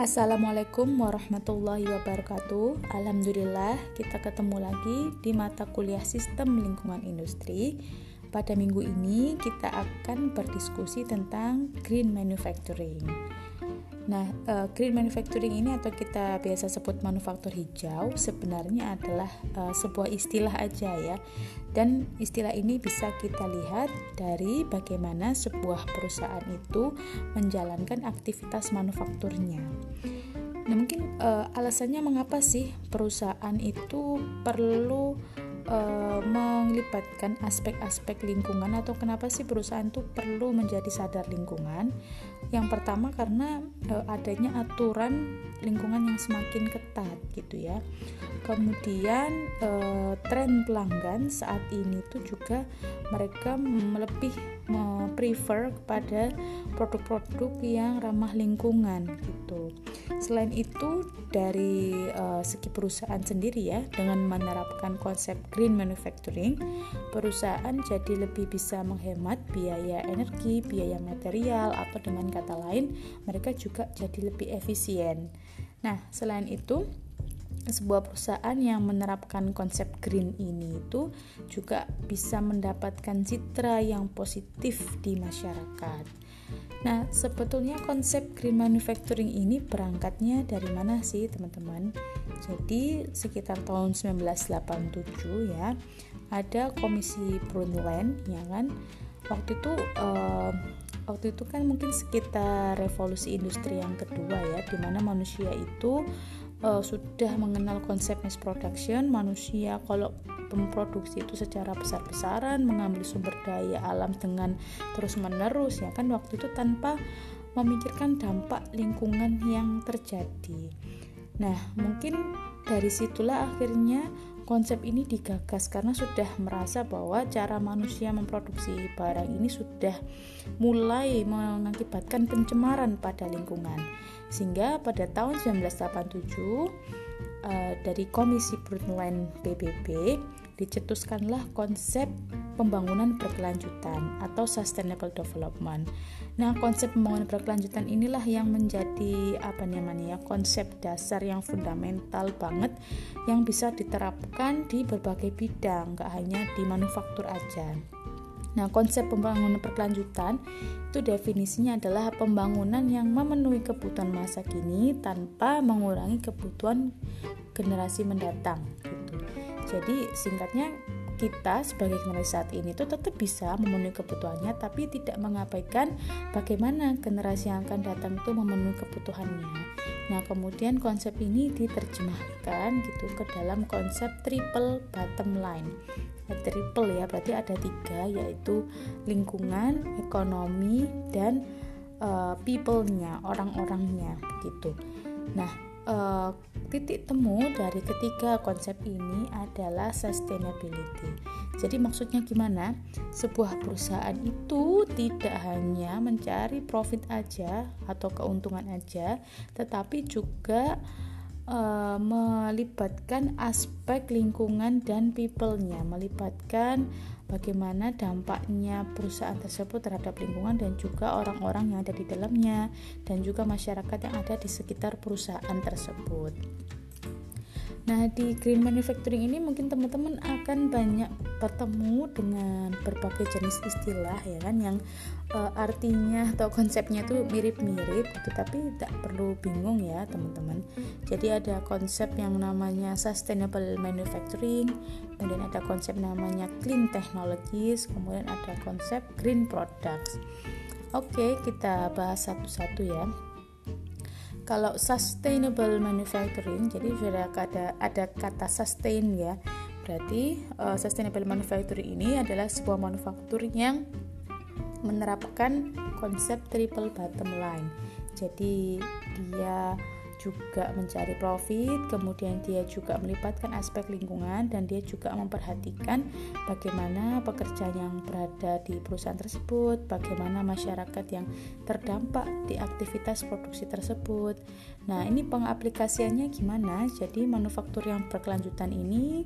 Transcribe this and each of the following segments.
Assalamualaikum warahmatullahi wabarakatuh. Alhamdulillah, kita ketemu lagi di mata kuliah Sistem Lingkungan Industri. Pada minggu ini, kita akan berdiskusi tentang green manufacturing. Nah, uh, green manufacturing ini atau kita biasa sebut manufaktur hijau sebenarnya adalah uh, sebuah istilah aja ya. Dan istilah ini bisa kita lihat dari bagaimana sebuah perusahaan itu menjalankan aktivitas manufakturnya. Nah, mungkin uh, alasannya mengapa sih perusahaan itu perlu uh, melibatkan aspek-aspek lingkungan atau kenapa sih perusahaan itu perlu menjadi sadar lingkungan? Yang pertama karena uh, adanya aturan lingkungan yang semakin ketat gitu ya. Kemudian uh, tren pelanggan saat ini tuh juga mereka lebih prefer kepada produk-produk yang ramah lingkungan gitu. Selain itu dari uh, segi perusahaan sendiri ya dengan menerapkan konsep green manufacturing, perusahaan jadi lebih bisa menghemat biaya energi, biaya material atau dengan kata lain mereka juga jadi lebih efisien. Nah, selain itu sebuah perusahaan yang menerapkan konsep green ini itu juga bisa mendapatkan citra yang positif di masyarakat. Nah, sebetulnya konsep green manufacturing ini berangkatnya dari mana sih, teman-teman? Jadi, sekitar tahun 1987 ya, ada Komisi Brundtland ya kan. Waktu itu uh, waktu itu kan mungkin sekitar revolusi industri yang kedua ya, di mana manusia itu uh, sudah mengenal konsep mass production manusia kalau memproduksi itu secara besar-besaran mengambil sumber daya alam dengan terus-menerus ya kan waktu itu tanpa memikirkan dampak lingkungan yang terjadi. Nah, mungkin dari situlah akhirnya konsep ini digagas karena sudah merasa bahwa cara manusia memproduksi barang ini sudah mulai mengakibatkan pencemaran pada lingkungan. Sehingga pada tahun 1987 uh, eh, dari Komisi Brundtland PBB dicetuskanlah konsep pembangunan berkelanjutan atau sustainable development. Nah, konsep pembangunan berkelanjutan inilah yang menjadi apa namanya ya, konsep dasar yang fundamental banget yang bisa diterapkan di berbagai bidang, gak hanya di manufaktur aja. Nah, konsep pembangunan berkelanjutan itu definisinya adalah pembangunan yang memenuhi kebutuhan masa kini tanpa mengurangi kebutuhan generasi mendatang. Jadi, singkatnya kita sebagai generasi saat ini itu tetap bisa memenuhi kebutuhannya tapi tidak mengabaikan bagaimana generasi yang akan datang itu memenuhi kebutuhannya. Nah, kemudian konsep ini diterjemahkan gitu ke dalam konsep triple bottom line. Ya, triple ya, berarti ada tiga yaitu lingkungan, ekonomi, dan uh, people-nya, orang-orangnya gitu. Nah, uh, titik temu dari ketiga konsep ini adalah sustainability. Jadi maksudnya gimana? Sebuah perusahaan itu tidak hanya mencari profit aja atau keuntungan aja, tetapi juga uh, melibatkan aspek lingkungan dan people-nya, melibatkan bagaimana dampaknya perusahaan tersebut terhadap lingkungan dan juga orang-orang yang ada di dalamnya dan juga masyarakat yang ada di sekitar perusahaan tersebut. Nah, di green manufacturing ini mungkin teman-teman akan banyak bertemu dengan berbagai jenis istilah ya kan yang uh, artinya atau konsepnya itu mirip-mirip gitu, tapi tidak perlu bingung ya, teman-teman. Jadi ada konsep yang namanya sustainable manufacturing, kemudian ada konsep namanya clean technologies, kemudian ada konsep green products. Oke, kita bahas satu-satu ya kalau sustainable manufacturing jadi sudah ada ada kata sustain ya berarti uh, sustainable manufacturing ini adalah sebuah manufaktur yang menerapkan konsep triple bottom line. Jadi dia juga mencari profit, kemudian dia juga melibatkan aspek lingkungan dan dia juga memperhatikan bagaimana pekerja yang berada di perusahaan tersebut, bagaimana masyarakat yang terdampak di aktivitas produksi tersebut. Nah, ini pengaplikasiannya gimana? Jadi manufaktur yang berkelanjutan ini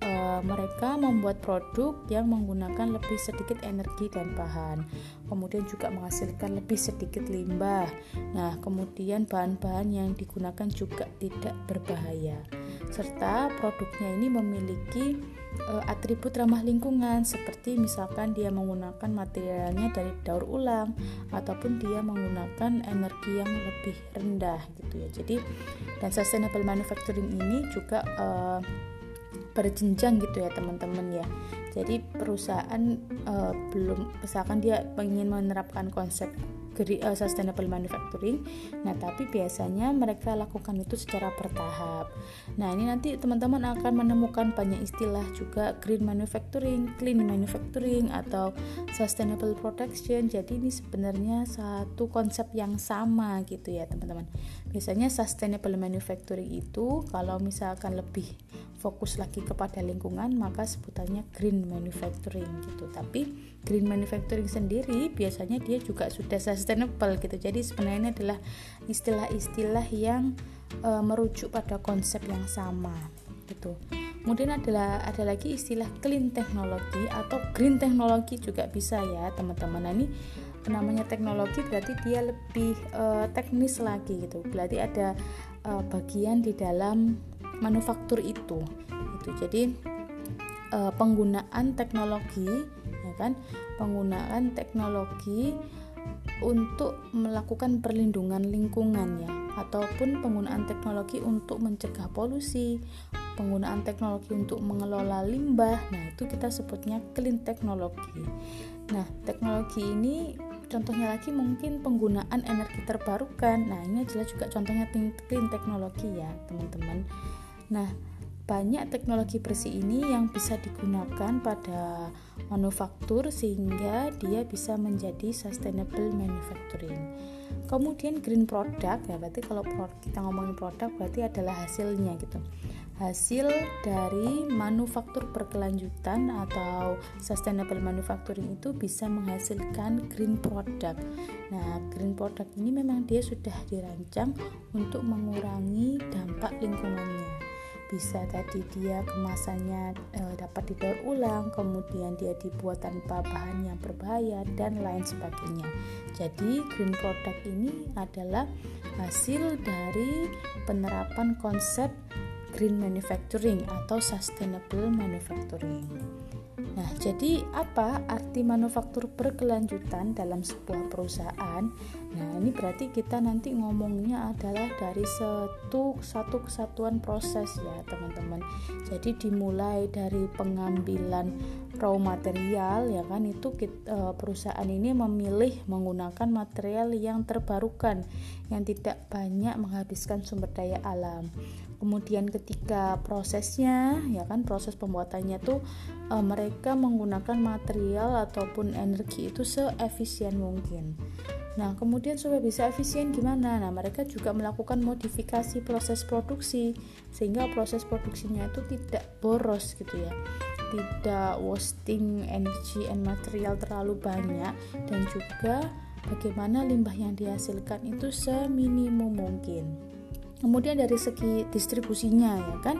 e, mereka membuat produk yang menggunakan lebih sedikit energi dan bahan, kemudian juga menghasilkan lebih sedikit limbah. Nah, kemudian bahan-bahan yang digunakan juga tidak berbahaya, serta produknya ini memiliki e, atribut ramah lingkungan seperti misalkan dia menggunakan materialnya dari daur ulang ataupun dia menggunakan energi yang lebih rendah gitu ya. Jadi dan sustainable manufacturing ini juga e, berjenjang gitu ya teman-teman ya. Jadi perusahaan e, belum misalkan dia ingin menerapkan konsep uh, sustainable manufacturing. Nah, tapi biasanya mereka lakukan itu secara bertahap. Nah, ini nanti teman-teman akan menemukan banyak istilah juga green manufacturing, clean manufacturing atau sustainable production. Jadi ini sebenarnya satu konsep yang sama gitu ya, teman-teman. Biasanya sustainable manufacturing itu kalau misalkan lebih fokus lagi kepada lingkungan maka sebutannya green manufacturing gitu. Tapi green manufacturing sendiri biasanya dia juga sudah sustainable gitu. Jadi sebenarnya ini adalah istilah-istilah yang e, merujuk pada konsep yang sama gitu. Kemudian adalah ada lagi istilah clean technology atau green technology juga bisa ya teman-teman. Nah, ini namanya teknologi berarti dia lebih e, teknis lagi gitu. Berarti ada e, bagian di dalam manufaktur itu itu jadi uh, penggunaan teknologi ya kan? Penggunaan teknologi untuk melakukan perlindungan lingkungan ya. Ataupun penggunaan teknologi untuk mencegah polusi penggunaan teknologi untuk mengelola limbah nah itu kita sebutnya clean teknologi nah teknologi ini contohnya lagi mungkin penggunaan energi terbarukan. Nah ini adalah juga contohnya clean teknologi ya teman-teman Nah, banyak teknologi bersih ini yang bisa digunakan pada manufaktur sehingga dia bisa menjadi sustainable manufacturing. Kemudian green product ya berarti kalau kita ngomongin produk berarti adalah hasilnya gitu. Hasil dari manufaktur berkelanjutan atau sustainable manufacturing itu bisa menghasilkan green product. Nah, green product ini memang dia sudah dirancang untuk mengurangi dampak lingkungannya bisa tadi dia kemasannya e, dapat didaur ulang kemudian dia dibuat tanpa bahan yang berbahaya dan lain sebagainya jadi green product ini adalah hasil dari penerapan konsep green manufacturing atau sustainable manufacturing Nah, jadi apa arti manufaktur berkelanjutan dalam sebuah perusahaan? Nah, ini berarti kita nanti ngomongnya adalah dari satu satu kesatuan proses ya, teman-teman. Jadi dimulai dari pengambilan raw material ya kan? Itu kita, eh, perusahaan ini memilih menggunakan material yang terbarukan yang tidak banyak menghabiskan sumber daya alam. Kemudian ketika prosesnya ya kan? Proses pembuatannya tuh e, mereka menggunakan material ataupun energi itu seefisien mungkin Nah, kemudian supaya bisa efisien gimana? Nah, mereka juga melakukan modifikasi proses produksi sehingga proses produksinya itu tidak boros gitu ya. Tidak wasting energi and material terlalu banyak dan juga bagaimana limbah yang dihasilkan itu seminimum mungkin kemudian dari segi distribusinya ya kan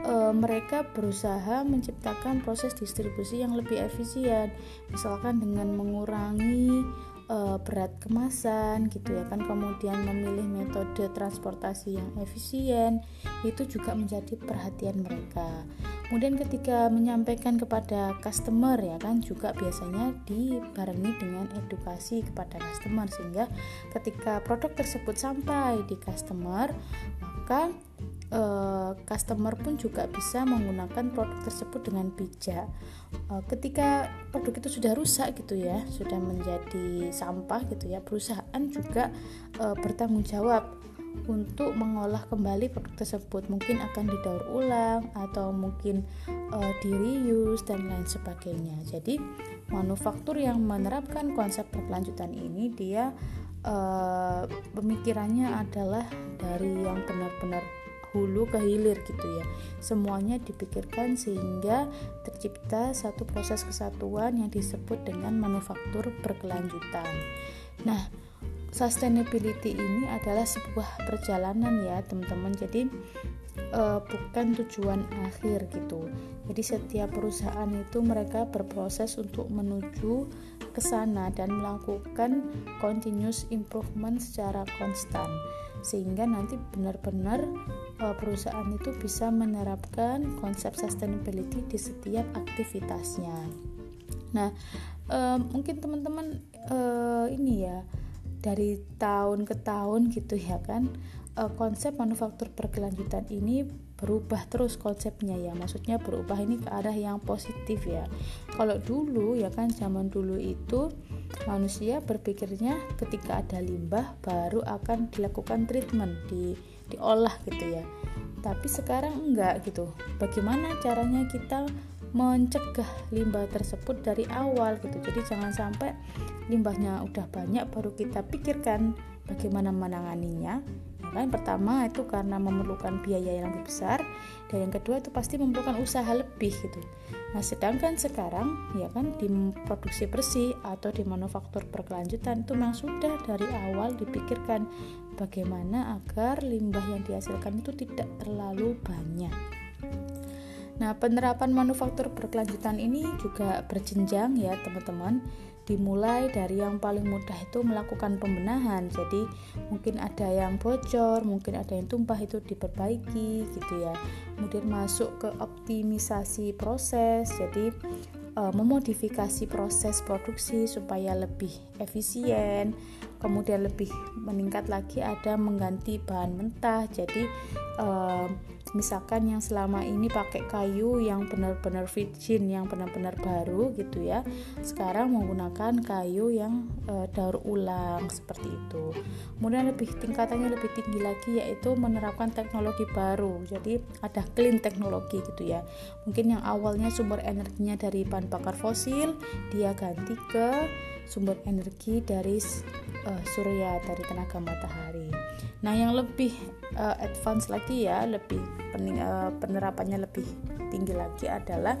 e, mereka berusaha menciptakan proses distribusi yang lebih efisien misalkan dengan mengurangi e, berat kemasan gitu ya kan. Kemudian memilih metode transportasi yang efisien itu juga menjadi perhatian mereka. Kemudian ketika menyampaikan kepada customer ya kan juga biasanya dibarengi dengan edukasi kepada customer. Sehingga ketika produk tersebut sampai di customer maka uh, customer pun juga bisa menggunakan produk tersebut dengan bijak. Uh, ketika produk itu sudah rusak gitu ya, sudah menjadi sampah gitu ya, perusahaan juga uh, bertanggung jawab untuk mengolah kembali produk tersebut mungkin akan didaur ulang atau mungkin uh, di reuse dan lain sebagainya jadi manufaktur yang menerapkan konsep berkelanjutan ini dia uh, pemikirannya adalah dari yang benar-benar hulu ke hilir gitu ya. Semuanya dipikirkan sehingga tercipta satu proses kesatuan yang disebut dengan manufaktur berkelanjutan. Nah sustainability ini adalah sebuah perjalanan ya teman-teman. Jadi uh, bukan tujuan akhir gitu. Jadi setiap perusahaan itu mereka berproses untuk menuju ke sana dan melakukan continuous improvement secara konstan sehingga nanti benar-benar uh, perusahaan itu bisa menerapkan konsep sustainability di setiap aktivitasnya. Nah, uh, mungkin teman-teman uh, ini ya dari tahun ke tahun gitu ya kan uh, konsep manufaktur berkelanjutan ini berubah terus konsepnya ya. Maksudnya berubah ini ke arah yang positif ya. Kalau dulu ya kan zaman dulu itu manusia berpikirnya ketika ada limbah baru akan dilakukan treatment di diolah gitu ya. Tapi sekarang enggak gitu. Bagaimana caranya kita mencegah limbah tersebut dari awal gitu? Jadi jangan sampai limbahnya udah banyak baru kita pikirkan bagaimana menanganinya kan pertama itu karena memerlukan biaya yang lebih besar dan yang kedua itu pasti memerlukan usaha lebih gitu nah sedangkan sekarang ya kan di produksi bersih atau di manufaktur berkelanjutan itu memang sudah dari awal dipikirkan bagaimana agar limbah yang dihasilkan itu tidak terlalu banyak Nah, penerapan manufaktur berkelanjutan ini juga berjenjang ya, teman-teman. Dimulai dari yang paling mudah itu melakukan pembenahan. Jadi, mungkin ada yang bocor, mungkin ada yang tumpah itu diperbaiki gitu ya. Kemudian masuk ke optimisasi proses. Jadi, uh, memodifikasi proses produksi supaya lebih efisien kemudian lebih meningkat lagi ada mengganti bahan mentah jadi uh, misalkan yang selama ini pakai kayu yang benar-benar virgin yang benar-benar baru gitu ya sekarang menggunakan kayu yang uh, daur ulang seperti itu. Kemudian lebih tingkatannya lebih tinggi lagi yaitu menerapkan teknologi baru. Jadi ada clean teknologi gitu ya. Mungkin yang awalnya sumber energinya dari bahan bakar fosil dia ganti ke sumber energi dari uh, surya dari tenaga matahari. Nah, yang lebih uh, advance lagi ya, lebih pening, uh, penerapannya lebih tinggi lagi adalah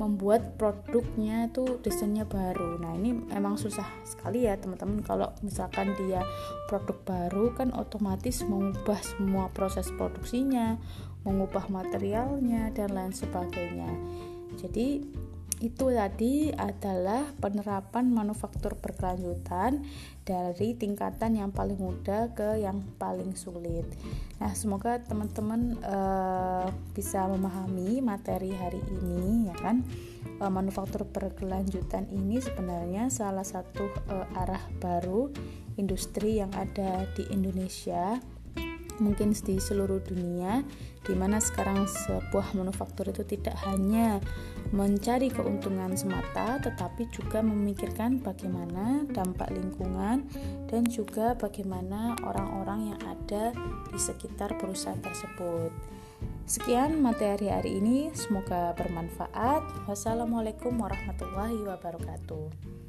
membuat produknya itu desainnya baru. Nah, ini emang susah sekali ya, teman-teman. Kalau misalkan dia produk baru kan otomatis mengubah semua proses produksinya, mengubah materialnya dan lain sebagainya. Jadi itu tadi adalah penerapan manufaktur berkelanjutan dari tingkatan yang paling mudah ke yang paling sulit. Nah, semoga teman-teman uh, bisa memahami materi hari ini ya kan. Uh, manufaktur berkelanjutan ini sebenarnya salah satu uh, arah baru industri yang ada di Indonesia mungkin di seluruh dunia di mana sekarang sebuah manufaktur itu tidak hanya mencari keuntungan semata tetapi juga memikirkan bagaimana dampak lingkungan dan juga bagaimana orang-orang yang ada di sekitar perusahaan tersebut. Sekian materi hari ini, semoga bermanfaat. Wassalamualaikum warahmatullahi wabarakatuh.